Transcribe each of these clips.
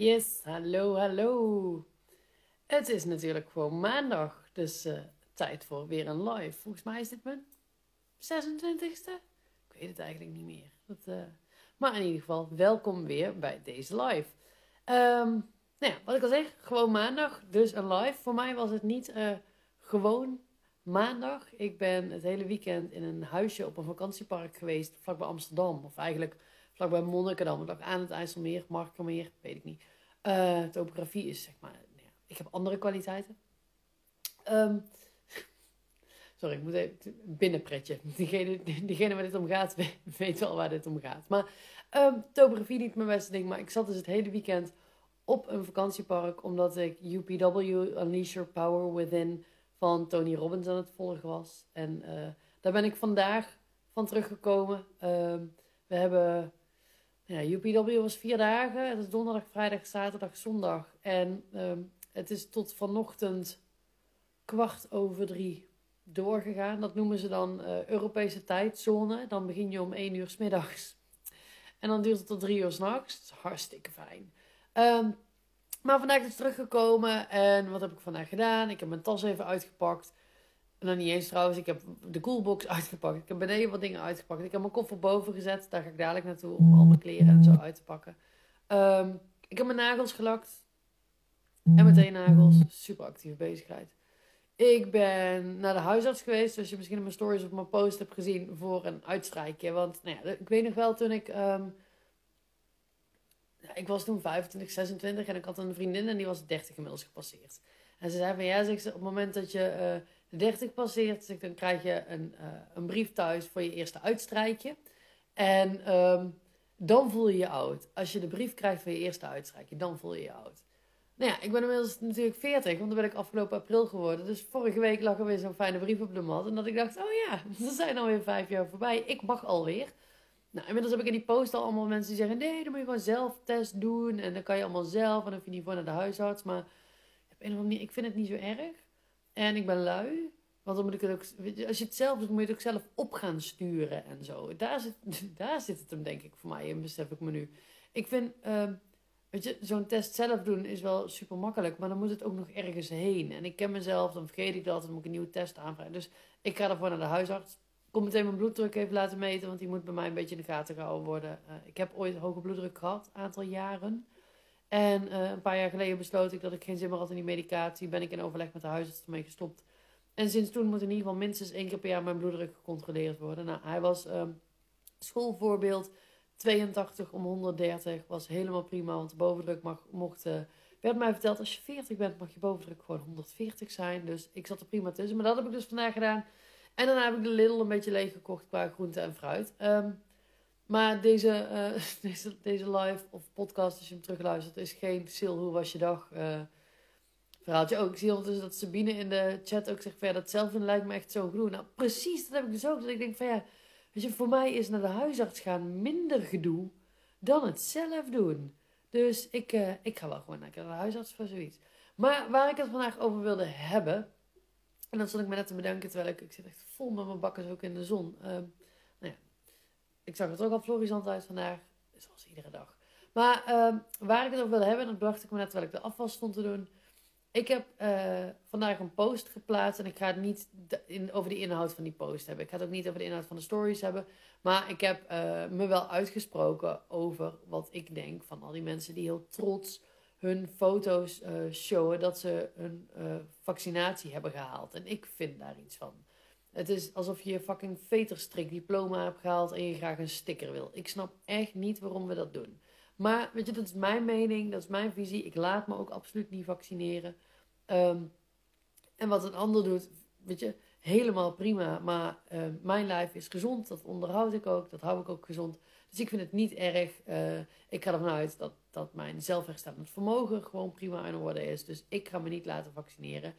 Yes, hallo, hallo. Het is natuurlijk gewoon maandag, dus uh, tijd voor weer een live. Volgens mij is dit mijn 26e? Ik weet het eigenlijk niet meer. Uh... Maar in ieder geval, welkom weer bij deze live. Um, nou ja, wat ik al zeg, gewoon maandag, dus een live. Voor mij was het niet uh, gewoon maandag. Ik ben het hele weekend in een huisje op een vakantiepark geweest, vlakbij Amsterdam. Of eigenlijk vlakbij Monnikendam. Ik aan het IJsselmeer, Markermeer, weet ik niet. Uh, topografie is zeg maar, nou ja, ik heb andere kwaliteiten. Um, sorry, ik moet even binnenpretje. Diegene, diegene waar dit om gaat, weet wel waar dit om gaat. Maar um, topografie niet mijn beste ding, maar ik zat dus het hele weekend op een vakantiepark omdat ik UPW Unleash Your Power Within van Tony Robbins aan het volgen was. En uh, daar ben ik vandaag van teruggekomen. Uh, we hebben ja, UPW was vier dagen. Het is donderdag, vrijdag, zaterdag, zondag. En um, het is tot vanochtend kwart over drie doorgegaan. Dat noemen ze dan uh, Europese tijdzone. Dan begin je om één uur s middags. En dan duurt het tot drie uur s'nachts. Is hartstikke fijn. Um, maar vandaag is teruggekomen. En wat heb ik vandaag gedaan? Ik heb mijn tas even uitgepakt. En dan niet eens trouwens. Ik heb de coolbox uitgepakt. Ik heb beneden wat dingen uitgepakt. Ik heb mijn koffer boven gezet. Daar ga ik dadelijk naartoe om al mijn kleren en zo uit te pakken. Um, ik heb mijn nagels gelakt. En meteen nagels. Super actieve bezigheid. Ik ben naar de huisarts geweest. Zoals je misschien in mijn stories of mijn post hebt gezien. Voor een uitstrijkje. Want nou ja, ik weet nog wel toen ik... Um, ik was toen 25, 26 en ik had een vriendin en die was 30 inmiddels gepasseerd. En ze zei van ja, zeg ze, op het moment dat je uh, de 30 passeert, zeg, dan krijg je een, uh, een brief thuis voor je eerste uitstrijkje. En um, dan voel je je oud. Als je de brief krijgt voor je eerste uitstrijkje, dan voel je je oud. Nou ja, ik ben inmiddels natuurlijk 40, want dan ben ik afgelopen april geworden. Dus vorige week lag er weer zo'n fijne brief op de mat. En dat ik dacht, oh ja, er zijn alweer vijf jaar voorbij. Ik mag alweer. Nou, inmiddels heb ik in die post al allemaal mensen die zeggen: nee, dan moet je gewoon zelf test doen. En dan kan je allemaal zelf. En dan je niet voor naar de huisarts. Maar op een of andere manier, ik vind het niet zo erg. En ik ben lui. Want dan moet ik het ook, als je het zelf doet, moet je het ook zelf op gaan sturen en zo. Daar zit, daar zit het hem, denk ik, voor mij in, besef ik me nu. Ik vind, uh, weet je, zo'n test zelf doen is wel super makkelijk, maar dan moet het ook nog ergens heen. En ik ken mezelf, dan vergeet ik dat, dan moet ik een nieuwe test aanvragen. Dus ik ga ervoor naar de huisarts kom meteen mijn bloeddruk even laten meten, want die moet bij mij een beetje in de gaten gehouden worden. Uh, ik heb ooit hoge bloeddruk gehad, een aantal jaren. En uh, een paar jaar geleden besloot ik dat ik geen zin meer had in die medicatie. Ben ik in overleg met de huisarts ermee gestopt. En sinds toen moet in ieder geval minstens één keer per jaar mijn bloeddruk gecontroleerd worden. Nou, hij was uh, schoolvoorbeeld 82 om 130. Was helemaal prima, want de bovendruk mag, mocht... werd mij verteld, als je 40 bent mag je bovendruk gewoon 140 zijn. Dus ik zat er prima tussen. Maar dat heb ik dus vandaag gedaan. En dan heb ik de Lidl een beetje leeg gekocht qua groente en fruit. Um, maar deze, uh, deze, deze live of podcast, als je hem terugluistert, is geen Sil, hoe was je dag? Uh, verhaaltje ook. Ik zie ondertussen dat Sabine in de chat ook zegt van ja, dat zelf lijkt me echt zo groen. Nou, precies, dat heb ik dus ook. Dat ik denk van ja, je, voor mij is naar de huisarts gaan minder gedoe dan het zelf doen. Dus ik, uh, ik ga wel gewoon naar de huisarts voor zoiets. Maar waar ik het vandaag over wilde hebben, en dan stond ik me net te bedenken, terwijl ik, ik zit echt vol met mijn bakken ook in de zon. Ik zag er ook al florisant uit vandaag, zoals iedere dag. Maar uh, waar ik het over wilde hebben, dat bracht ik me net terwijl ik de afwas stond te doen. Ik heb uh, vandaag een post geplaatst en ik ga het niet in, over de inhoud van die post hebben. Ik ga het ook niet over de inhoud van de stories hebben. Maar ik heb uh, me wel uitgesproken over wat ik denk van al die mensen die heel trots hun foto's uh, showen dat ze uh, vaccinatie hebben gehaald. En ik vind daar iets van. Het is alsof je je fucking veterstrik diploma hebt gehaald en je graag een sticker wil. Ik snap echt niet waarom we dat doen. Maar weet je, dat is mijn mening, dat is mijn visie. Ik laat me ook absoluut niet vaccineren. Um, en wat een ander doet, weet je, helemaal prima. Maar uh, mijn lijf is gezond, dat onderhoud ik ook, dat hou ik ook gezond. Dus ik vind het niet erg. Uh, ik ga ervan uit dat, dat mijn zelfherstellend vermogen gewoon prima in orde is. Dus ik ga me niet laten vaccineren.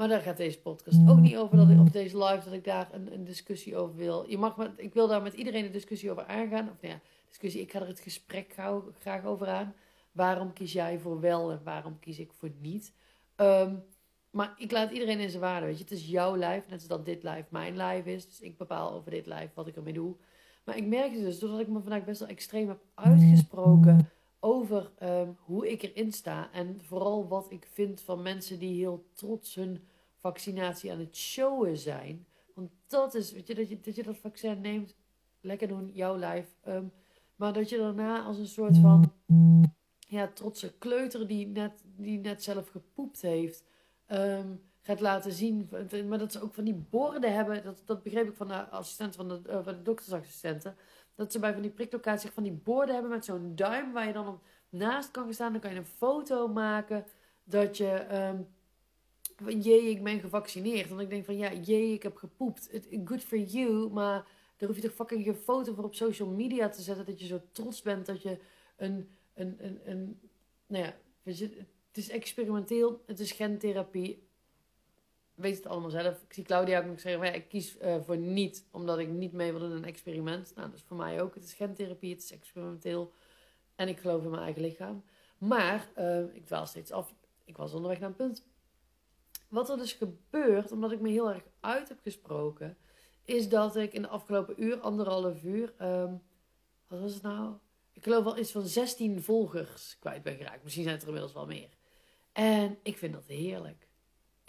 Maar daar gaat deze podcast ook niet over. Dat ik, of deze live, dat ik daar een, een discussie over wil. Je mag met, ik wil daar met iedereen een discussie over aangaan. Of nou ja, discussie, ik ga er het gesprek gauw, graag over aan. Waarom kies jij voor wel en waarom kies ik voor niet? Um, maar ik laat iedereen in zijn waarde, weet je. Het is jouw lijf, net als dat dit lijf mijn lijf is. Dus ik bepaal over dit lijf wat ik ermee doe. Maar ik merkte dus, doordat ik me vandaag best wel extreem heb uitgesproken over ehm, hoe ik erin sta. En vooral wat ik vind van mensen die heel trots hun vaccinatie aan het showen zijn. Want dat is, weet je, dat je dat, vaccin neemt, lekker doen, jouw lijf. Ehm, maar dat je daarna als een soort van ja, trotse kleuter die net, die net zelf gepoept heeft, ehm, gaat laten zien. Maar dat ze ook van die borden hebben, dat, dat begreep ik van de assistent van de, uh, van de doktersassistenten. Dat ze bij van die priklocaties van die borden hebben met zo'n duim waar je dan op naast kan gaan staan. Dan kan je een foto maken dat je, um, jee, ik ben gevaccineerd. Want ik denk van, ja, jee, ik heb gepoept. good for you, maar daar hoef je toch fucking je foto voor op social media te zetten. Dat je zo trots bent dat je een, een, een, een nou ja, het is experimenteel, het is gentherapie weet het allemaal zelf. Ik zie Claudia ook nog zeggen, ja, ik kies uh, voor niet, omdat ik niet mee wil in een experiment. Nou, dat is voor mij ook. Het is gentherapie, het is experimenteel. En ik geloof in mijn eigen lichaam. Maar, uh, ik dwaal steeds af. Ik was onderweg naar een punt. Wat er dus gebeurt, omdat ik me heel erg uit heb gesproken, is dat ik in de afgelopen uur, anderhalf uur, um, wat was het nou? Ik geloof wel iets van 16 volgers kwijt ben geraakt. Misschien zijn het er inmiddels wel meer. En ik vind dat heerlijk.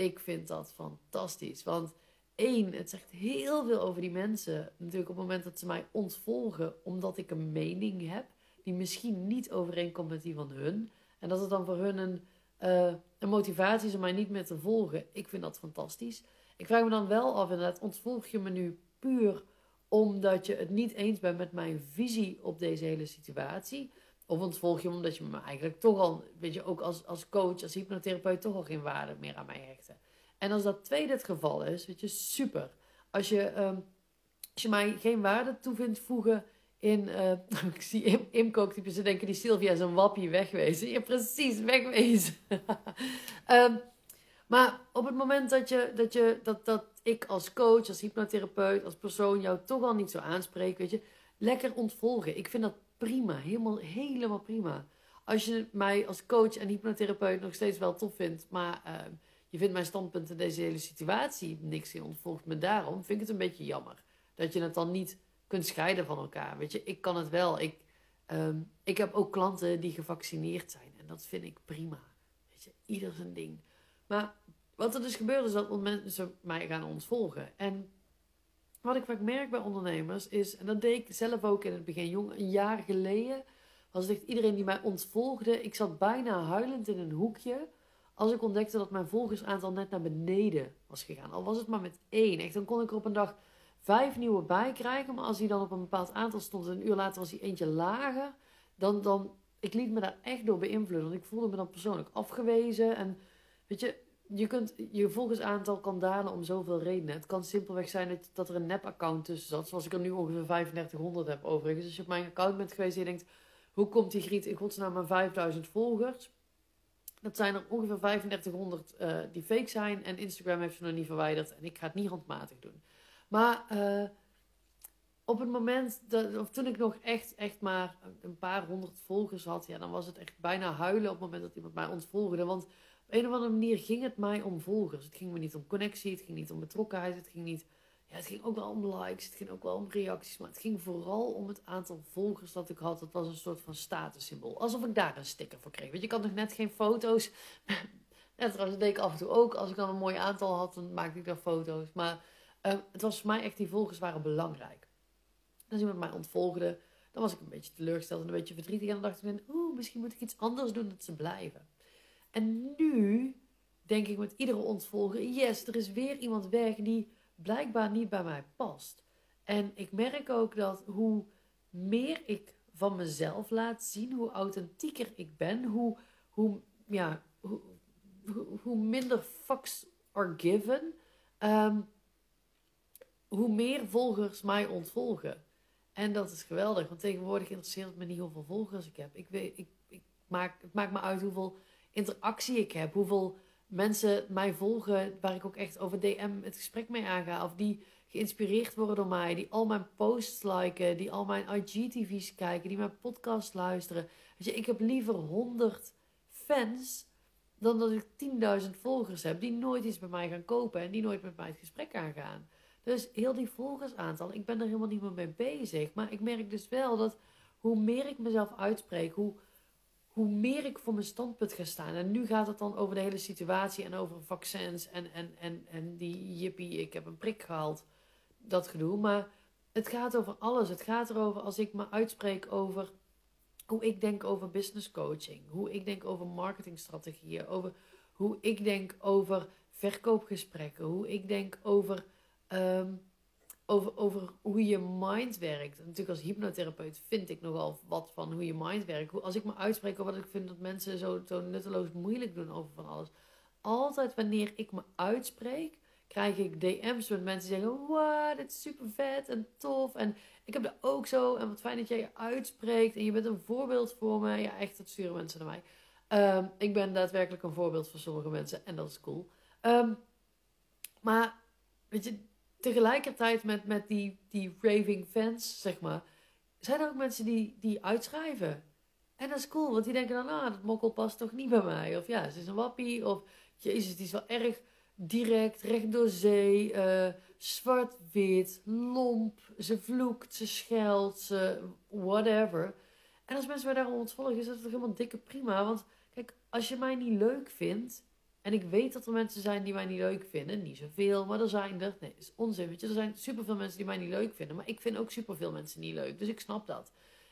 Ik vind dat fantastisch. Want één, het zegt heel veel over die mensen. Natuurlijk op het moment dat ze mij ontvolgen omdat ik een mening heb die misschien niet overeenkomt met die van hun. En dat het dan voor hun een, uh, een motivatie is om mij niet meer te volgen. Ik vind dat fantastisch. Ik vraag me dan wel af, inderdaad, ontvolg je me nu puur omdat je het niet eens bent met mijn visie op deze hele situatie? Of ontvolg je omdat je me eigenlijk toch al, weet je, ook als, als coach, als hypnotherapeut, toch al geen waarde meer aan mij hechten. En als dat tweede het geval is, weet je, super. Als je, um, als je mij geen waarde toe vindt voegen in, uh, ik zie Im, Imkooktypen, ze denken die Sylvia is een wappie wegwezen. Ja, precies, wegwezen. um, maar op het moment dat, je, dat, je, dat, dat ik als coach, als hypnotherapeut, als persoon jou toch al niet zo aanspreek, weet je, lekker ontvolgen. Ik vind dat prima, helemaal, helemaal prima. Als je mij als coach en hypnotherapeut nog steeds wel tof vindt, maar uh, je vindt mijn standpunt in deze hele situatie niks in ontvolgt me daarom, vind ik het een beetje jammer. Dat je het dan niet kunt scheiden van elkaar. Weet je, ik kan het wel. Ik, um, ik heb ook klanten die gevaccineerd zijn en dat vind ik prima. Weet je, ieder zijn ding. Maar wat er dus gebeurt is dat mensen mij gaan ontvolgen. En wat ik vaak merk bij ondernemers is, en dat deed ik zelf ook in het begin, jong, een jaar geleden, was echt iedereen die mij ontvolgde. Ik zat bijna huilend in een hoekje als ik ontdekte dat mijn volgersaantal net naar beneden was gegaan. Al was het maar met één. Echt, dan kon ik er op een dag vijf nieuwe bij krijgen. Maar als die dan op een bepaald aantal stond en een uur later was hij eentje lager, dan, dan ik liet me daar echt door beïnvloeden. Want ik voelde me dan persoonlijk afgewezen. En weet je, je, kunt, je volgersaantal kan dalen om zoveel redenen. Het kan simpelweg zijn dat, dat er een nep-account tussen zat. Zoals ik er nu ongeveer 3500 heb overigens. Als je op mijn account bent geweest en je denkt... Hoe komt die Griet in godsnaam aan 5000 volgers? Dat zijn er ongeveer 3500 uh, eh, die fake zijn. En Instagram heeft ze nog niet verwijderd. En ik ga het niet handmatig doen. Maar uh, op het moment, dat, of toen ik nog echt, echt maar een paar honderd volgers had... Ja, dan was het echt bijna huilen op het moment dat iemand mij ontvolgde. Want een of andere manier ging het mij om volgers. Het ging me niet om connectie, het ging niet om betrokkenheid, het ging niet... Ja, het ging ook wel om likes, het ging ook wel om reacties, maar het ging vooral om het aantal volgers dat ik had. Het was een soort van statussymbool. Alsof ik daar een sticker voor kreeg. Want je kan nog net geen foto's... Ja, trouwens, dat deed ik af en toe ook. Als ik dan een mooi aantal had, dan maakte ik daar foto's. Maar uh, het was voor mij echt, die volgers waren belangrijk. Als iemand mij ontvolgde, dan was ik een beetje teleurgesteld en een beetje verdrietig. En dan dacht ik, oeh, misschien moet ik iets anders doen dat ze blijven. En nu denk ik met iedere ontvolger: yes, er is weer iemand weg die blijkbaar niet bij mij past. En ik merk ook dat hoe meer ik van mezelf laat zien, hoe authentieker ik ben, hoe, hoe, ja, hoe, hoe minder fucks are given, um, hoe meer volgers mij ontvolgen. En dat is geweldig, want tegenwoordig interesseert het me niet hoeveel volgers ik heb. Ik weet, ik, ik maak, het maakt me uit hoeveel interactie ik heb. Hoeveel mensen mij volgen waar ik ook echt over DM het gesprek mee aanga. Of die geïnspireerd worden door mij. Die al mijn posts liken. Die al mijn IGTV's kijken. Die mijn podcast luisteren. Weet je, ik heb liever 100 fans dan dat ik 10.000 volgers heb. Die nooit iets bij mij gaan kopen. En die nooit met mij het gesprek aangaan. Dus heel die volgersaantal, ik ben er helemaal niet meer mee bezig. Maar ik merk dus wel dat hoe meer ik mezelf uitspreek, hoe hoe meer ik voor mijn standpunt ga staan. En nu gaat het dan over de hele situatie en over vaccins en, en, en, en die jippie, ik heb een prik gehaald. Dat gedoe. Maar het gaat over alles. Het gaat erover als ik me uitspreek over hoe ik denk over business coaching. Hoe ik denk over marketingstrategieën. Over hoe ik denk over verkoopgesprekken. Hoe ik denk over, ehm, over, over hoe je mind werkt. natuurlijk als hypnotherapeut vind ik nogal wat van hoe je mind werkt. Als ik me uitspreek over wat ik vind dat mensen zo, zo nutteloos moeilijk doen over van alles. Altijd wanneer ik me uitspreek, krijg ik DM's met mensen die zeggen: Wow, dit is super vet en tof. En ik heb dat ook zo. En wat fijn dat jij je uitspreekt. En je bent een voorbeeld voor me. Ja, echt, dat sturen mensen naar mij. Ehm, ik ben daadwerkelijk een voorbeeld voor sommige mensen. En dat is cool. Ehm, maar, weet je, tegelijkertijd met, met die, die raving fans, zeg maar, zijn er ook mensen die, die uitschrijven. En dat is cool, want die denken dan, ah, dat mokkel past toch niet bij mij. Of ja, ze is een wappie. Of, jezus, die is wel erg direct, recht door zee, uh, zwart-wit, lomp. Ze vloekt, ze scheldt, ze whatever. En als mensen mij daarom ontvolgen, is dat toch helemaal dikke prima. Want kijk, als je mij niet leuk vindt, en ik weet dat er mensen zijn die mij niet leuk vinden. Niet zoveel, maar er zijn er. Nee, is onzin. Weet je, er zijn superveel mensen die mij niet leuk vinden. Maar ik vind ook superveel mensen niet leuk. Dus ik snap dat.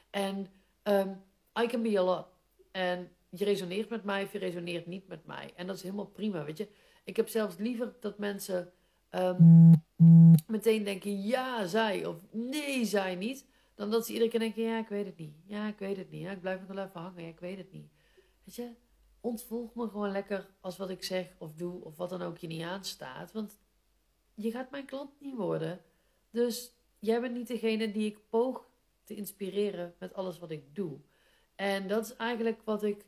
En um, I can be a lot. En je resoneert met mij of je resoneert niet met mij. En dat is helemaal prima, weet je. Ik heb zelfs liever dat mensen um, meteen denken ja, zij. Of nee, zij niet. Dan dat ze iedere keer denken ja, ik weet het niet. Ja, ik weet het niet. Ja, ik blijf nog wel even hangen. Ja, ik weet het niet. Weet je ontvolg me gewoon lekker als wat ik zeg of doe of wat dan ook je niet aanstaat. Want je gaat mijn klant niet worden. Dus jij bent niet degene die ik poog te inspireren met alles wat ik doe. En dat is eigenlijk wat ik.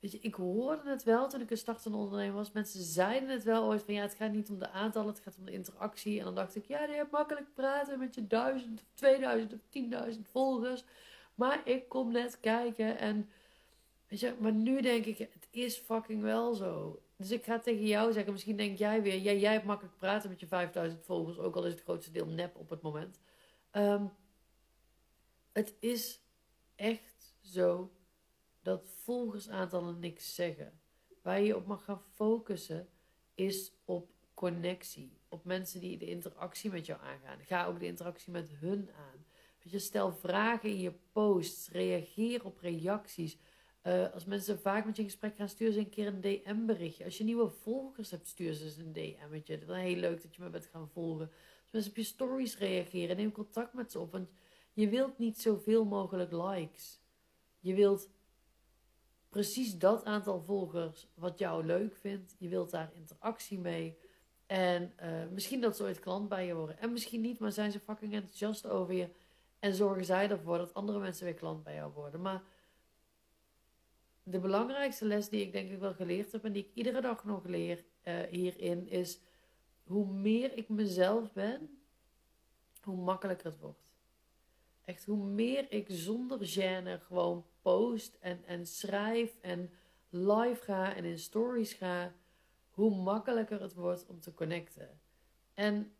Weet je, ik hoorde het wel toen ik een startende ondernemer was. Mensen zeiden het wel ooit van ja, het gaat niet om de aantallen, het gaat om de interactie. En dan dacht ik, ja, je hebt makkelijk praten met je duizend of 2000 of 10.000 volgers. Maar ik kom net kijken en Maar nu denk ik, het is fucking wel zo. Dus ik ga tegen jou zeggen, misschien denk jij weer, jij, jij hebt makkelijk praten met je 5000 volgers, ook al is het grootste deel nep op het moment. Um, het is echt zo dat volgersaantallen niks zeggen. Waar je op mag gaan focussen is op connectie. Op mensen die de interactie met jou aangaan. Ga ook de interactie met hun aan. Weet je, stel vragen in je posts. Reageer op reacties. Uh, als mensen vaak met je in gesprek gaan, stuur ze een keer een DM-berichtje. Als je nieuwe volgers hebt, stuur ze eens een DM'tje. Dan heel leuk dat je me bent gaan volgen. Als mensen op je stories reageren, neem contact met ze op. Want je wilt niet zoveel mogelijk likes. Je wilt precies dat aantal volgers wat jou leuk vindt. Je wilt daar interactie mee. En uh, misschien dat ze ooit klant bij je worden. En misschien niet, maar zijn ze fucking enthousiast over je. En zorgen zij ervoor dat andere mensen weer klant bij jou worden. Maar de belangrijkste les die ik denk ik wel geleerd heb en die ik iedere dag nog leer uh, hierin is hoe meer ik mezelf ben, hoe makkelijker het wordt. Echt hoe meer ik zonder gêne gewoon post en, en schrijf en live ga en in stories ga, hoe makkelijker het wordt om te connecten. En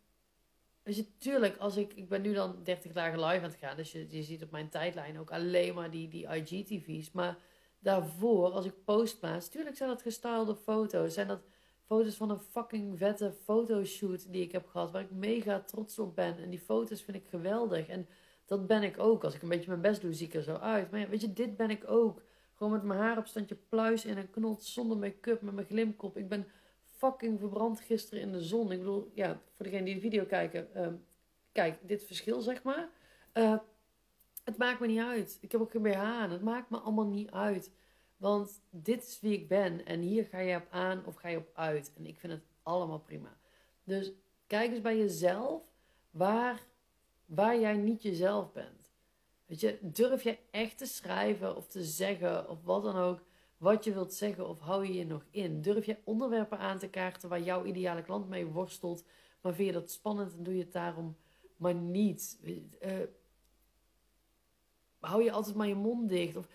weet je, tuurlijk, als ik, ik ben nu dan 30 dagen live aan het gaan, dus je, je ziet op mijn tijdlijn ook alleen maar die, die IGTV's, maar daarvoor, als ik post plaats, tuurlijk zijn dat gestylede foto's. Zijn dat foto's van een fucking vette fotoshoot die ik heb gehad, waar ik mega trots op ben. En die foto's vind ik geweldig. En dat ben ik ook. Als ik een beetje mijn best doe, zie ik er zo uit. Maar ja, weet je, dit ben ik ook. Gewoon met mijn haar op standje pluis in een knot, zonder make-up, met mijn glimkop. Ik ben fucking verbrand gisteren in de zon. Ik bedoel, ja, voor degenen die de video kijken, uh, kijk, dit verschil zeg maar. Uh, het maakt me niet uit. Ik heb ook geen BH. Het maakt me allemaal niet uit. Want dit is wie ik ben. En hier ga je op aan of ga je op uit. En ik vind het allemaal prima. Dus kijk eens bij jezelf waar, waar jij niet jezelf bent. Weet je, durf je echt te schrijven of te zeggen of wat dan ook. Wat je wilt zeggen of hou je je nog in? Durf je onderwerpen aan te kaarten waar jouw ideale klant mee worstelt. Maar vind je dat spannend en doe je het daarom maar niet. Uh, hou je altijd maar je mond dicht. Of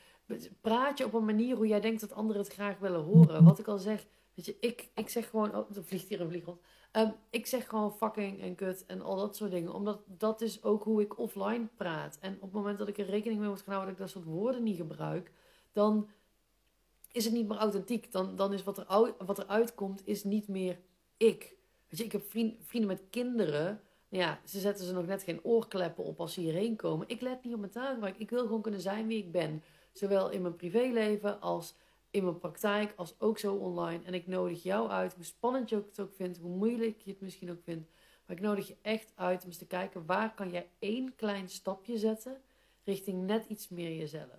praat je op een manier hoe jij denkt dat anderen het graag willen horen. Wat ik al zeg, weet je, ik, ik zeg gewoon, oh, er vliegt hier een vliegend. Um, ik zeg gewoon fucking en kut en al dat soort dingen. Omdat dat is ook hoe ik offline praat. En op het moment dat ik er rekening mee moet gaan houden dat ik dat soort woorden niet gebruik, dan is het niet meer authentiek. Dan, dan is wat er, wat er uitkomt, is niet meer ik. Weet je, ik heb vriend, vrienden met kinderen. Ja, ze zetten ze nog net geen oorkleppen op als ze hierheen komen. Ik let niet op mijn taalgebruik. Ik wil gewoon kunnen zijn wie ik ben. Zowel in mijn privéleven als in mijn praktijk, als ook zo online. En ik nodig jou uit, hoe spannend je het ook vindt, hoe moeilijk je het misschien ook vindt. Maar ik nodig je echt uit om eens te kijken, waar kan jij één klein stapje zetten richting net iets meer jezelf?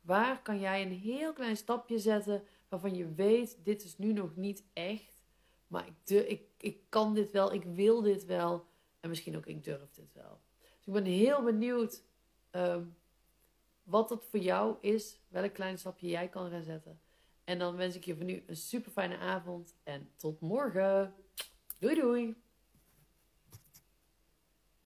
Waar kan jij een heel klein stapje zetten waarvan je weet, dit is nu nog niet echt, maar ik, durf, ik, ik kan dit wel, ik wil dit wel en misschien ook ik durf dit wel. Dus ik ben heel benieuwd ehm, wat dat voor jou is, welk klein stapje jij kan gaan zetten. En dan wens ik je voor nu een super fijne avond en tot morgen. Doei doei!